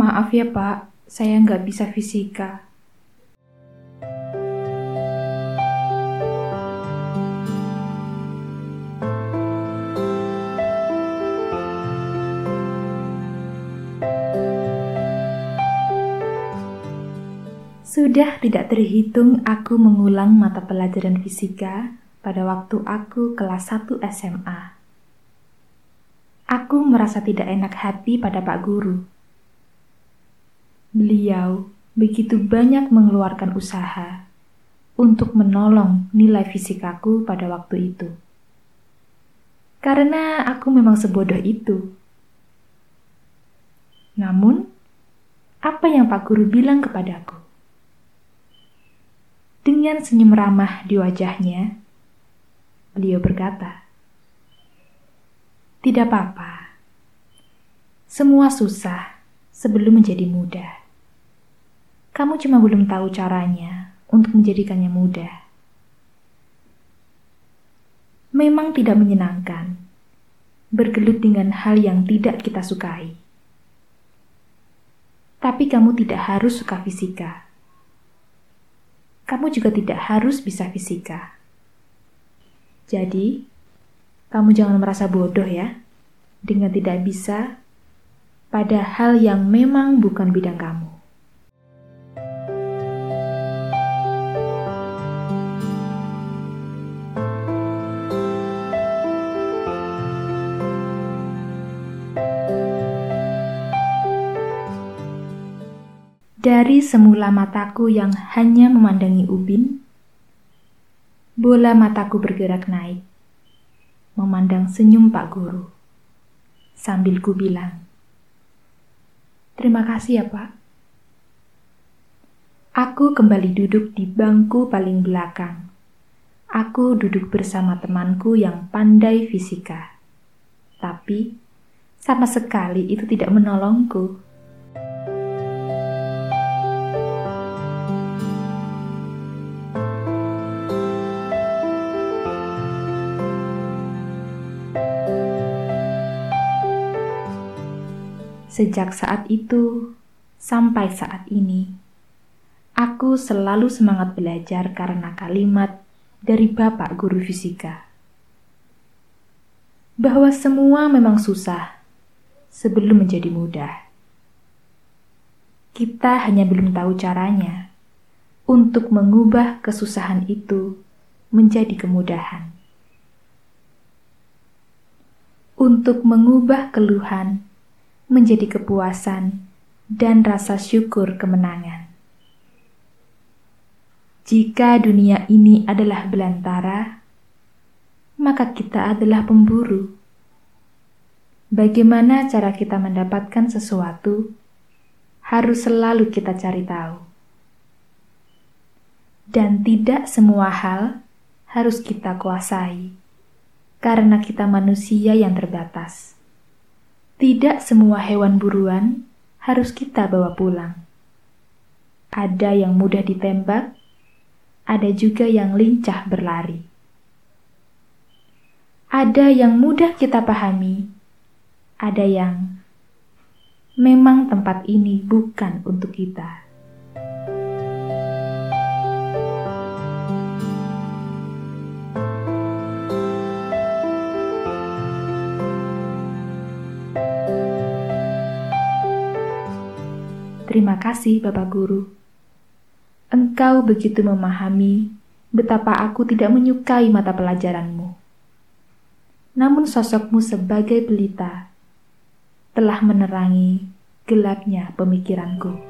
Maaf ya pak, saya nggak bisa fisika. Sudah tidak terhitung aku mengulang mata pelajaran fisika pada waktu aku kelas 1 SMA. Aku merasa tidak enak hati pada Pak Guru. Beliau begitu banyak mengeluarkan usaha untuk menolong nilai fisikaku pada waktu itu. Karena aku memang sebodoh itu. Namun, apa yang Pak Guru bilang kepadaku? Dengan senyum ramah di wajahnya, beliau berkata, "Tidak apa-apa, semua susah sebelum menjadi mudah. Kamu cuma belum tahu caranya untuk menjadikannya mudah. Memang tidak menyenangkan bergelut dengan hal yang tidak kita sukai, tapi kamu tidak harus suka fisika." kamu juga tidak harus bisa fisika. Jadi, kamu jangan merasa bodoh ya dengan tidak bisa pada hal yang memang bukan bidang kamu. Dari semula mataku yang hanya memandangi ubin, bola mataku bergerak naik, memandang senyum Pak Guru. Sambil ku bilang, Terima kasih ya Pak. Aku kembali duduk di bangku paling belakang. Aku duduk bersama temanku yang pandai fisika. Tapi, sama sekali itu tidak menolongku. Sejak saat itu sampai saat ini, aku selalu semangat belajar karena kalimat dari Bapak Guru Fisika. Bahwa semua memang susah sebelum menjadi mudah. Kita hanya belum tahu caranya untuk mengubah kesusahan itu menjadi kemudahan. Untuk mengubah keluhan menjadi kepuasan dan rasa syukur kemenangan. Jika dunia ini adalah belantara, maka kita adalah pemburu. Bagaimana cara kita mendapatkan sesuatu harus selalu kita cari tahu. Dan tidak semua hal harus kita kuasai, karena kita manusia yang terbatas. Tidak semua hewan buruan harus kita bawa pulang. Ada yang mudah ditembak, ada juga yang lincah berlari. Ada yang mudah kita pahami, ada yang memang tempat ini bukan untuk kita. Terima kasih, Bapak Guru. Engkau begitu memahami betapa aku tidak menyukai mata pelajaranmu. Namun sosokmu sebagai pelita telah menerangi gelapnya pemikiranku.